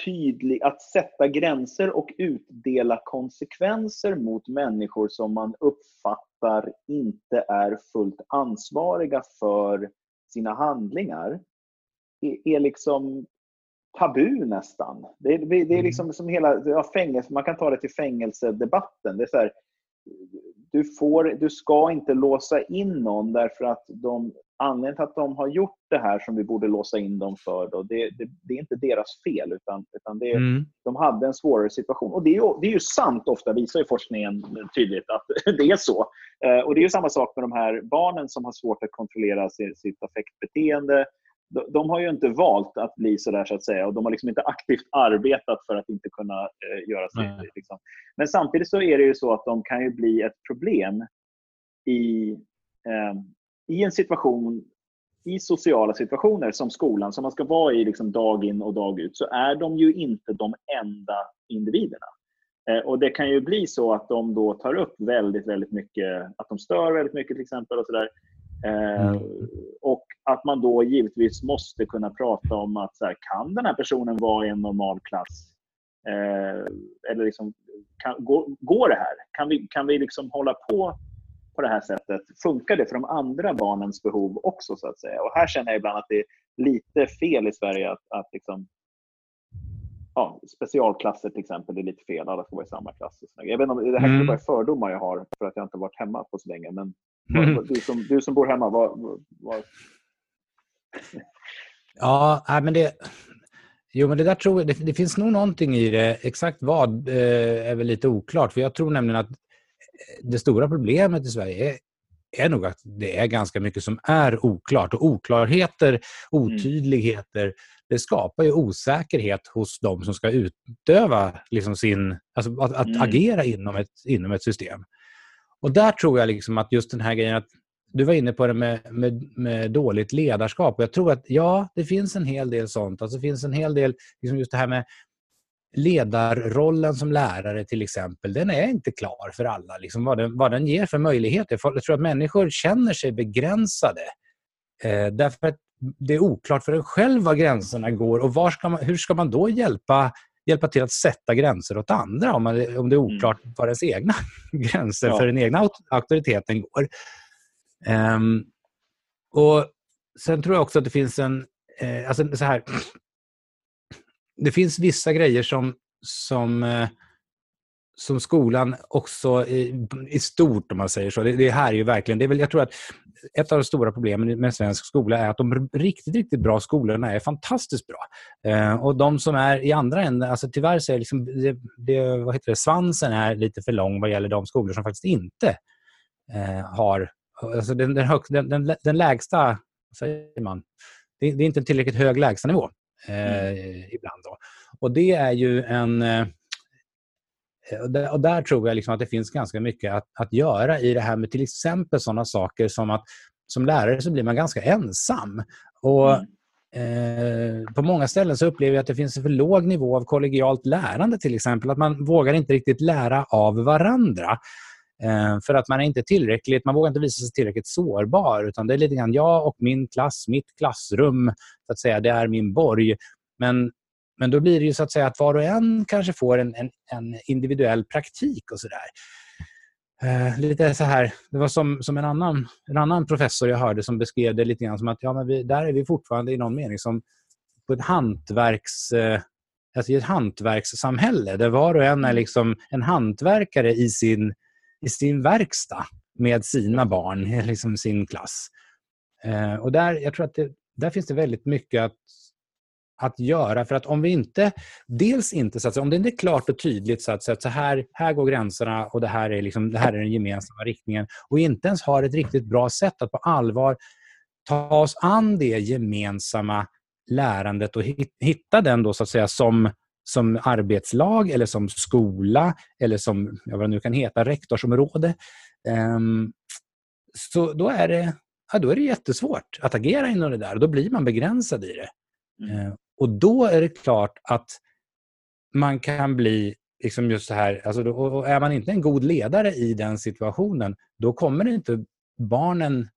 tydlig, att sätta gränser och utdela konsekvenser mot människor som man uppfattar inte är fullt ansvariga för sina handlingar är, är liksom tabu nästan. Det är, det är mm. liksom som hela ja, fängelse, man kan ta det till fängelsedebatten. Det är så här, du, får, du ska inte låsa in någon därför att de anledningen till att de har gjort det här som vi borde låsa in dem för, då, det, det, det är inte deras fel. Utan, utan det, mm. De hade en svårare situation. Och det är, ju, det är ju sant, ofta visar ju forskningen tydligt att det är så. Eh, och Det är ju samma sak med de här barnen som har svårt att kontrollera sitt, sitt affektbeteende. De, de, har ju inte valt att bli så där så att säga och de har liksom inte aktivt arbetat för att inte kunna eh, göra sitt. Liksom. Men samtidigt så är det ju så att de kan ju bli ett problem i eh, i en situation, i sociala situationer som skolan, som man ska vara i liksom dag in och dag ut, så är de ju inte de enda individerna. Eh, och Det kan ju bli så att de då tar upp väldigt, väldigt mycket, att de stör väldigt mycket till exempel. och så där. Eh, mm. Och att man då givetvis måste kunna prata om att så här, kan den här personen vara i en normal klass? Eh, eller liksom, kan, går, går det här? Kan vi, kan vi liksom hålla på på det här sättet, funkar det för de andra barnens behov också? så att säga? Och Här känner jag ibland att det är lite fel i Sverige att, att liksom, ja, specialklasser till exempel, är lite fel. Alla ska vara i samma klass. Jag vet inte det här mm. är fördomar jag har för att jag inte varit hemma på så länge. Men. Du, som, du som bor hemma, vad... vad... Ja, men det... Jo, men det där tror jag, det, det, finns nog någonting i det. Exakt vad eh, är väl lite oklart. För jag tror nämligen att det stora problemet i Sverige är, är nog att det är ganska mycket som är oklart. Och oklarheter, mm. otydligheter, mm. det skapar ju osäkerhet hos de som ska utöva liksom sin, alltså att, att mm. agera inom ett, inom ett system. Och där tror jag liksom att just den här grejen att du var inne på det med, med, med, dåligt ledarskap. Jag tror att ja, det finns en hel del sånt. Alltså, det finns en hel del, liksom just det här med ledarrollen som lärare till exempel, den är inte klar för alla. Liksom vad, den, vad den ger för möjligheter. Jag tror att människor känner sig begränsade. Eh, därför att det är oklart för en själv var gränserna går och var ska man, hur ska man då hjälpa, hjälpa till att sätta gränser åt andra om, man, om det är mm. oklart mm. var ens egna gränser ja. för den egna auktoriteten går. Um, och Sen tror jag också att det finns en... Eh, alltså så här, det finns vissa grejer som, som, eh, som skolan också i, i, stort, om man säger så. Det, det här är ju verkligen, det är väl, jag tror att ett av de stora problemen med svensk skola är att de riktigt, riktigt bra skolorna är fantastiskt bra. Eh, och de som är i andra änden, alltså tyvärr så är liksom, det, det, vad heter det, svansen är lite för lång vad gäller de skolor som faktiskt inte eh, har, alltså den, den, hög, den, den, den lägsta, säger man, det, det är inte en tillräckligt hög lägstanivå eh, mm. ibland. Då. Och det är ju en... Eh, och där, tror jag liksom att det finns ganska mycket att, att göra i det här med till exempel sådana saker som att som lärare så blir man ganska ensam. Och mm. Eh, på många ställen så upplever jag att det finns en för låg nivå av kollegialt lärande till exempel. Att man vågar inte riktigt lära av varandra. Eh, för att man är inte tillräckligt, man vågar inte visa sig tillräckligt sårbar. Utan det är lite grann jag och min klass, mitt klassrum, så att säga, det är min borg. Men men då blir det ju så att säga att var och en kanske får en, en, en individuell praktik och sådär. Eh, lite så här, det var som, som en, annan, en annan professor jag hörde som beskrev det lite grann som att ja, men vi, där är vi fortfarande i någon mening som på ett hantverks... Eh, alltså i ett hantverkssamhälle där var och en är liksom en hantverkare i sin, i sin verkstad med sina barn, liksom sin klass. Eh, och där, jag tror att det, där finns det väldigt mycket att, att göra. För att om vi inte, dels inte, så att, om det inte är klart och tydligt så att, så, att så här, här går gränserna och det här, är liksom, det här är den gemensamma riktningen och inte ens har ett riktigt bra sätt att på allvar ta oss an det gemensamma lärandet och hitta den då så att säga som, som arbetslag eller som skola eller som vad det nu kan heta, rektorsområde. Um, så då är, det, ja, då är det jättesvårt att agera inom det där och då blir man begränsad i det. Mm. Och då är det klart att man kan bli liksom just så här, alltså då, och är man inte en god ledare i den situationen, då kommer inte barnen,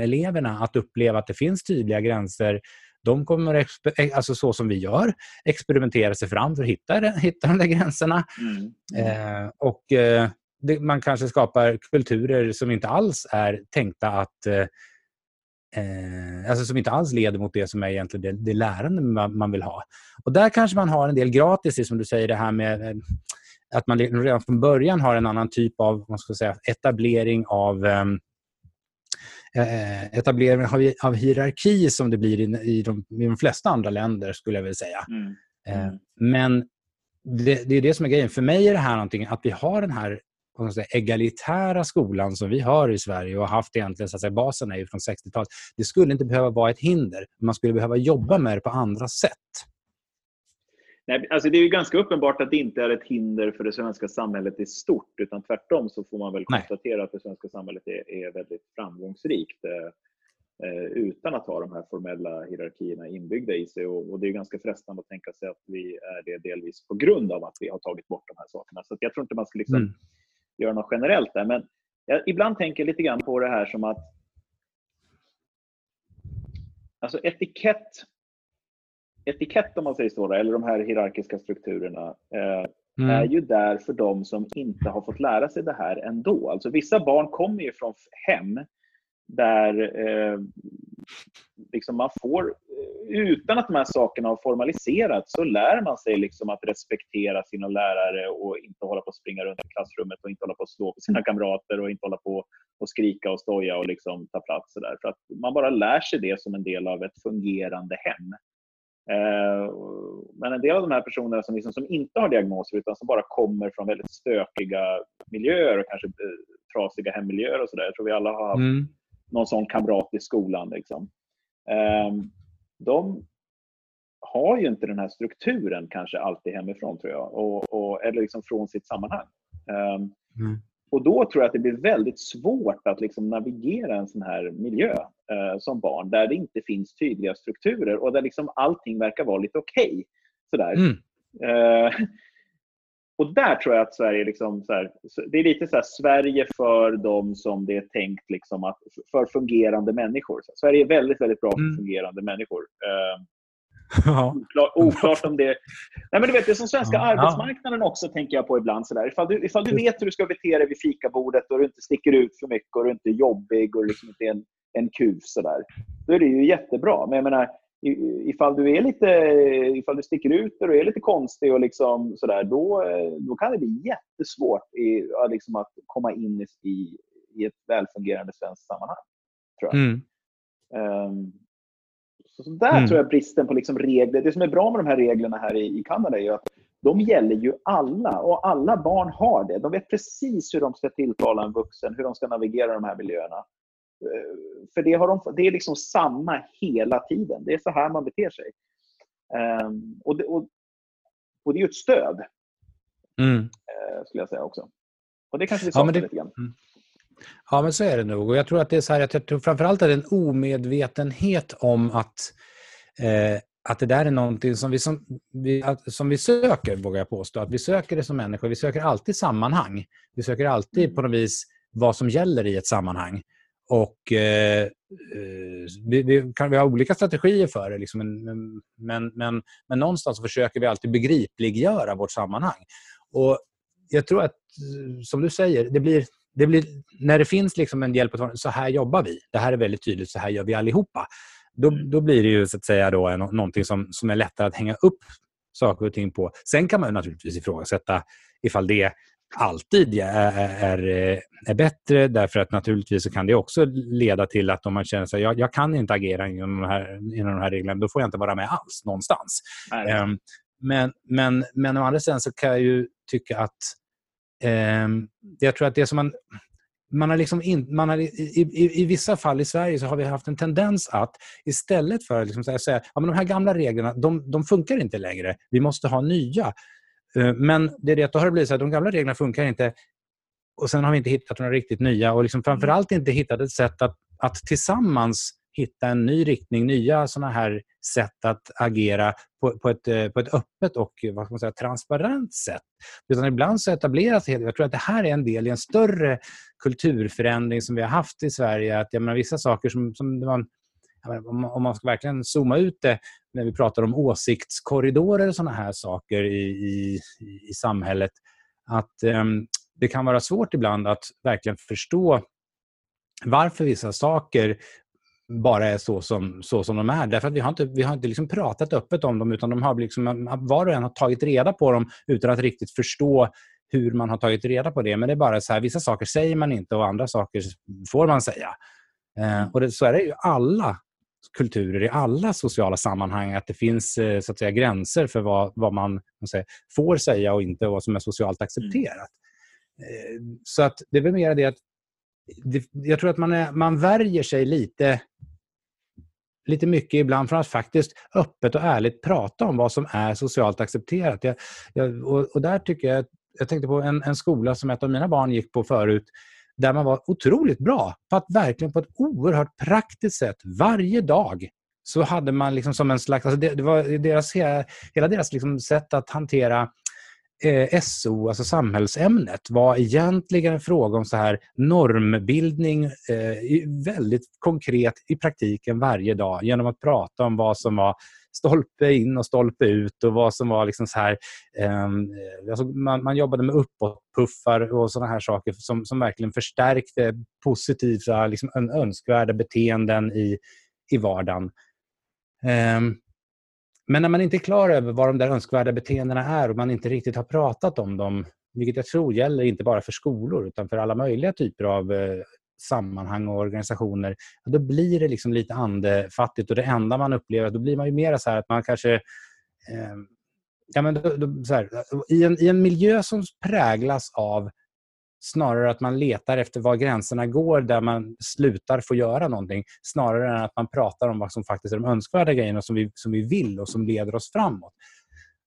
eleverna, att uppleva att det finns tydliga gränser de kommer, alltså så som vi gör, experimentera sig fram för att hitta, hitta de där gränserna. Mm. Eh, och eh, det, Man kanske skapar kulturer som inte alls är tänkta att eh, eh, alltså som inte alls leder mot det som är egentligen det, det lärande man, man, vill ha. Och Där kanske man har en del gratis, som du säger, det här med eh, att man redan från början har en annan typ av vad ska säga, etablering av um, Eh, etablering av, av hierarki som det blir i, i, de, i de flesta andra länder, skulle jag vilja säga. Mm. Eh, mm. Men det, det, är det som är grejen. För mig är det här någonting att vi har den här säga, egalitära skolan som vi har i Sverige och har haft egentligen, så att säga, basen är från 60-talet. Det skulle inte behöva vara ett hinder. Man skulle behöva jobba med det på andra sätt. Nej, alltså det är ju ganska uppenbart att det inte är ett hinder för det svenska samhället i stort, utan tvärtom så får man väl konstatera Nej. att det svenska samhället är, är väldigt framgångsrikt eh, eh, utan att ha de här formella hierarkierna inbyggda i sig. Och, och, det är ganska frestande att tänka sig att vi är det delvis på grund av att vi har tagit bort de här sakerna. Så jag tror inte man ska liksom mm. Göra något generellt där. Men jag ibland tänker lite grann på det här som att Alltså etikett etikett om man säger så, eller de här hierarkiska strukturerna, eh, mm. är ju där för de som inte har fått lära sig det här ändå. Alltså vissa barn kommer ju från hem där eh, liksom man får, utan att de här sakerna har formaliserats, så lär man sig liksom att respektera sina lärare och inte hålla på att springa runt i klassrummet och inte hålla på att slå på sina kamrater och inte hålla på och skrika och stoja och liksom ta plats. Där. För att man bara lär sig det som en del av ett fungerande hem. Eh, men en del av de här personerna som, liksom, som inte har diagnoser utan som bara kommer från väldigt stökiga miljöer och kanske eh, trasiga hemmiljöer och sådär. Jag tror vi alla har haft mm. Någon sån kamrat i skolan. Liksom. Ehm, de har ju inte den här strukturen kanske alltid hemifrån tror jag, och, och eller liksom från sitt sammanhang. Ehm, mm. Och då tror jag att det blir väldigt svårt att liksom navigera en sån här miljö eh, som barn där det inte finns tydliga strukturer och där liksom allting verkar vara lite okej. Okay, mm. eh, och där tror jag att Sverige, liksom, så här, det är lite så här, Sverige för de som det är tänkt liksom att, för fungerande människor. Så Sverige är väldigt, väldigt bra för mm. fungerande människor. Eh, Ja. Oklart, oklart om det... Nej, men du vet, det är som svenska ja. arbetsmarknaden också, tänker jag på ibland. Sådär. Ifall, du, ifall du vet hur du ska bete dig vid fikabordet och du inte sticker ut för mycket och du inte är jobbig och liksom inte är en, en kuf, sådär, då är det ju jättebra. Men jag menar, ifall du, är lite, ifall du sticker ut och är lite konstig, och liksom sådär, då, då kan det bli jättesvårt i, liksom att komma in i, i ett välfungerande svenskt sammanhang. Tror jag. Mm. Um, så där mm. tror jag bristen på liksom regler, det som är bra med de här reglerna här i, i Kanada är ju att de gäller ju alla och alla barn har det. De vet precis hur de ska tilltala en vuxen, hur de ska navigera de här miljöerna. Eh, för det, har de, det är liksom samma hela tiden. Det är så här man beter sig. Um, och, det, och, och, det är ju ett stöd, mm. uh, skulle jag säga också. Och det kanske vi saknar ja, det, lite grann. Mm. Ja, men så är det nog. Och jag tror att det är så här, jag tror framförallt att det är en omedvetenhet om att, eh, att det där är någonting som vi, som, vi, som vi söker, vågar jag påstå. Att vi söker det som människor. Vi söker alltid sammanhang. Vi söker alltid mm. på något vis vad som gäller i ett sammanhang och eh, eh, vi, vi, kan vi har olika strategier för det, liksom, men, men, men, men någonstans försöker vi alltid begripliggöra vårt sammanhang. Och jag tror att, eh, som du säger, det blir, det blir, när det finns liksom en hjälp att så här jobbar vi, det här är väldigt tydligt, så här gör vi allihopa. Då, då blir det ju så att säga då någonting som, som är lättare att hänga upp saker och ting på. Sen kan man naturligtvis ifrågasätta ifall det alltid är, är, är bättre därför att naturligtvis så kan det också leda till att om man känner sig jag, jag kan inte agera inom de, här, inom de här reglerna, då får jag inte vara med alls någonstans. Um, men, men, men å andra sidan så kan jag ju tycka att um, jag tror att det som man man har liksom in, man har, i, i, I vissa fall i Sverige så har vi haft en tendens att istället för att liksom säga att ja, de här gamla reglerna de, de funkar inte längre, vi måste ha nya. Eh, men det är det då har det blivit så att de gamla reglerna funkar inte och sen har vi inte hittat några riktigt nya och liksom framförallt inte hittat ett sätt att, att tillsammans hitta en ny riktning, nya såna här sätt att agera på, på, ett, eh, på ett öppet och vad ska man säga, transparent sätt. Utan ibland så etableras det, jag tror att det här är en del i en större kulturförändring som vi har haft i Sverige. Att jag menar, vissa saker som, som man, menar, om man ska verkligen zooma ut det när vi pratar om åsiktskorridorer och sådana här saker i, i, i samhället, att um, det kan vara svårt ibland att verkligen förstå varför vissa saker bara är så som, så som de är. Därför att vi har inte, vi har inte liksom pratat öppet om dem, utan de har liksom, var och en har tagit reda på dem utan att riktigt förstå hur man har tagit reda på det. Men det är bara så här, vissa saker säger man inte och andra saker får man säga. Eh, och det, så är det ju alla kulturer, i alla sociala sammanhang, att det finns eh, så att säga, gränser för vad, vad man säga, får säga och inte och vad som är socialt accepterat. Mm. Så att det är väl mer det att det, jag tror att man, är, man värjer sig lite lite mycket ibland från att faktiskt öppet och ärligt prata om vad som är socialt accepterat. Jag, jag, och, och, där tycker jag, jag tänkte på en, en skola som ett av mina barn gick på förut, där man var otroligt bra. På att verkligen på ett oerhört praktiskt sätt varje dag så hade man liksom som en slags, alltså det, det var deras, hela deras liksom sätt att hantera eh, SO, alltså samhällsämnet, var egentligen en fråga om så här normbildning eh, väldigt konkret i praktiken varje dag genom att prata om vad som var stolpe in och stolpe ut och vad som var liksom så här... Ehm, eh, alltså man, man, jobbade med uppåtpuffar och sådana här saker som, som verkligen förstärkte positiva, liksom önskvärda beteenden i, i vardagen. Eh, men när man inte är klar över vad de där önskvärda beteendena är och man inte riktigt har pratat om dem, vilket jag tror gäller inte bara för skolor utan för alla möjliga typer av eh, sammanhang och organisationer, då blir det liksom lite andefattigt och det enda man upplever, då blir man ju mer så att man kanske eh, ja, men då, då, här, i, en, I en miljö som präglas av snarare att man letar efter var gränserna går där man slutar få göra någonting snarare än att man pratar om vad som faktiskt är de önskvärda grejerna som vi, som vi vill och som leder oss framåt.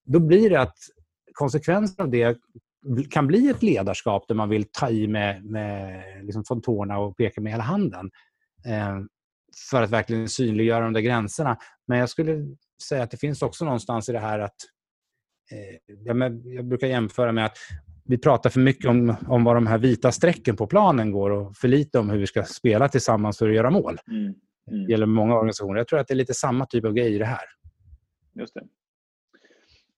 Då blir det att konsekvensen av det kan bli ett ledarskap där man vill ta i med, med liksom från tårna och peka med hela handen eh, för att verkligen synliggöra de där gränserna. Men jag skulle säga att det finns också någonstans i det här att eh, jag brukar jämföra med att vi pratar för mycket om, om vad de här vita strecken på planen går och för lite om hur vi ska spela tillsammans för att göra mål. Mm. Mm. Det gäller många organisationer. Jag tror att det är lite samma typ av grej i det här. Just det.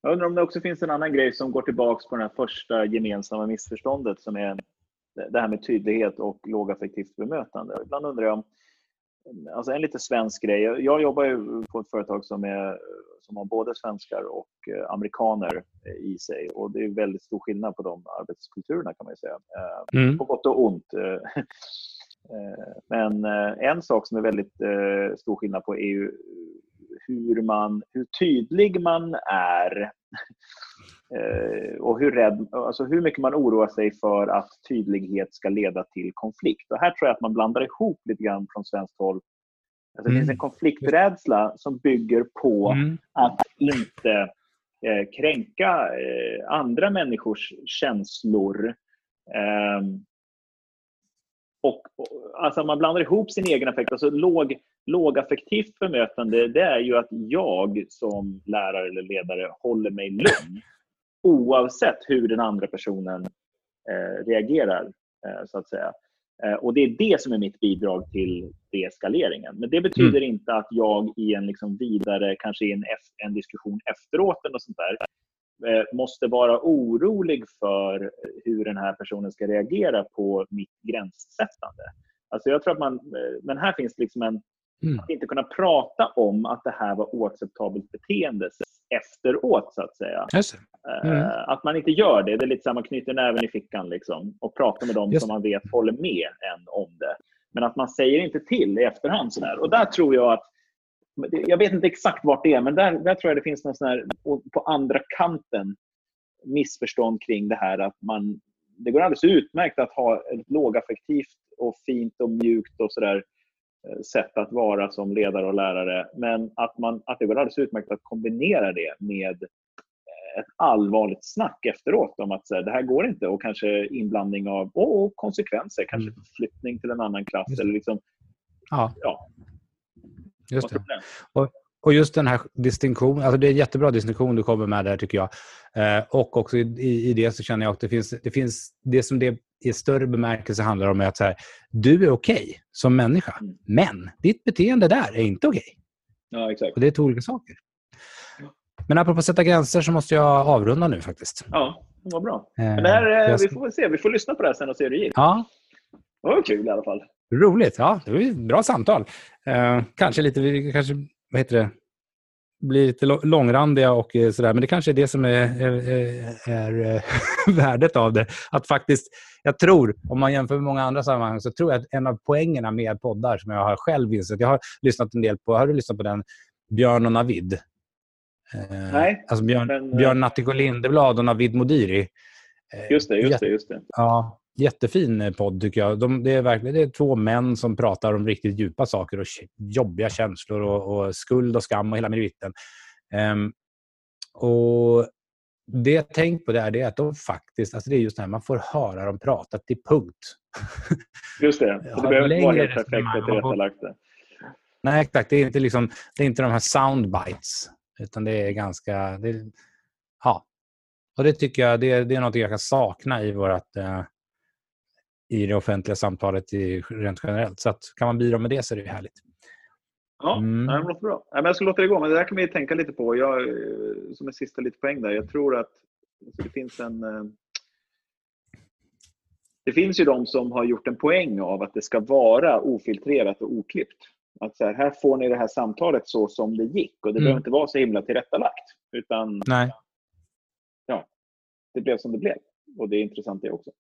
Jag undrar om det också finns en annan grej som går tillbaka på det första gemensamma missförståndet som är det här med tydlighet och lågaffektivt bemötande. Ibland undrar jag om alltså en lite svensk grej. Jag jobbar ju på ett företag som, är, som har både svenskar och eh, amerikaner i sig och det är väldigt stor skillnad på de arbetskulturerna kan man säga. Eh, mm. På gott och ont. Eh, men en sak som är väldigt stor skillnad på är ju hur, man, hur tydlig man är Eh, och hur, rädd, alltså hur mycket man oroar sig för att tydlighet ska leda till konflikt. Och här tror jag att man blandar ihop lite grann från svenskt håll. Alltså det finns en mm. konflikträdsla som bygger på mm. att inte eh, kränka eh, andra människors känslor. Ehm, och, alltså man blandar ihop sin egen affekt. Alltså låg, lågaffektivt bemötande det är ju att jag som lärare eller ledare håller mig lugn oavsett hur den andra personen eh, reagerar. Eh, så att säga. Eh, och Det är det som är mitt bidrag till deeskaleringen. Men det betyder mm. inte att jag i en liksom vidare, kanske i en, en diskussion efteråt och sånt där, måste vara orolig för hur den här personen ska reagera på mitt gränssättande. Alltså jag tror att man, eh, men här finns liksom en... Mm. Att inte kunna prata om att det här var oacceptabelt beteende efteråt, så att säga. Mm. Att man inte gör det. Det är lite som man knyter näven i fickan liksom, och pratar med dem Just. som man vet håller med en om det. Men att man säger inte till i efterhand. Sådär. Och där tror jag att jag vet inte exakt vart det är, men där, där tror jag det finns någon sån här, på andra kanten missförstånd kring det här att man... Det går alldeles utmärkt att ha ett lågaffektivt och fint och mjukt och sådär Eh, sätt att vara som ledare och lärare. Men att, man, att det går alldedes utmärkt att kombinera det med eh, ett allvarligt snack efteråt om att så här, det här går inte och kanske inblandning av och konsekvenser, kanske mm. flyttning till en annan klass. Eller liksom, ja. ja. Just det. Och, och just den här distinktionen, alltså det är en jättebra distinktion du kommer med där tycker jag. Eh, och också i, i, det så känner jag att det finns, det finns det som det i större bemärkelse handlar om är att så här, du är okej okay som människa, mm. men ditt beteende där är inte okej. Okay. Ja, exakt. Och det är två olika saker. Men apropå att sätta gränser så måste jag avrunda nu faktiskt. Ja, vad bra. Eh, men det här, eh, vi får se. Vi får lyssna på det här sen och se hur det gick. Ja. Det var kul i alla fall. Roligt. Ja, det var ett bra samtal. Eh, kanske lite, kanske, vad heter det, blir lite långrandiga och eh, sådär. Men det kanske är det som är, är, är, eh, värdet av det. Att faktiskt, jag tror, om man jämför med många andra sammanhang, så tror jag att en av poängerna med poddar som jag har själv insett, jag har lyssnat en del på, har du lyssnat på den Björn och Navid? Eh, Nej. Alltså Björn, men, Björn Natthiko Lindeblad och Navid Modiri. Just det, just det. Just det. Ja, jättefin podd tycker jag. De, det, är verkligen, det är två män som pratar om riktigt djupa saker och jobbiga känslor och, och skuld och skam och hela meriten. Um, och det jag tänkt på det är, det är att de faktiskt, alltså det är just det här, man får höra dem prata till punkt. Just det, det behöver inte vara helt perfekt och tillrättalagt. Nej, exakt. Det är inte, liksom, det är inte de här soundbites, utan det är ganska... Det, ja. Och det tycker jag, det, det är något jag kan sakna i vårt uh, i det offentliga samtalet i, rent generellt. Så att, kan man bidra med det så är det härligt. Ja, mm. det låter bra. Jag ska låta det gå, men det där kan vi tänka lite på. Jag, eh, som en sista lite poäng där. Jag tror att alltså det finns en... Eh, det finns ju de som har gjort en poäng av att det ska vara ofiltrerat och oklippt. Att så här, här får ni det här samtalet så som det gick och det mm. behöver inte vara så himla tillrättalagt. Utan Nej. Ja, det blev som det blev. Och det är intressant det också.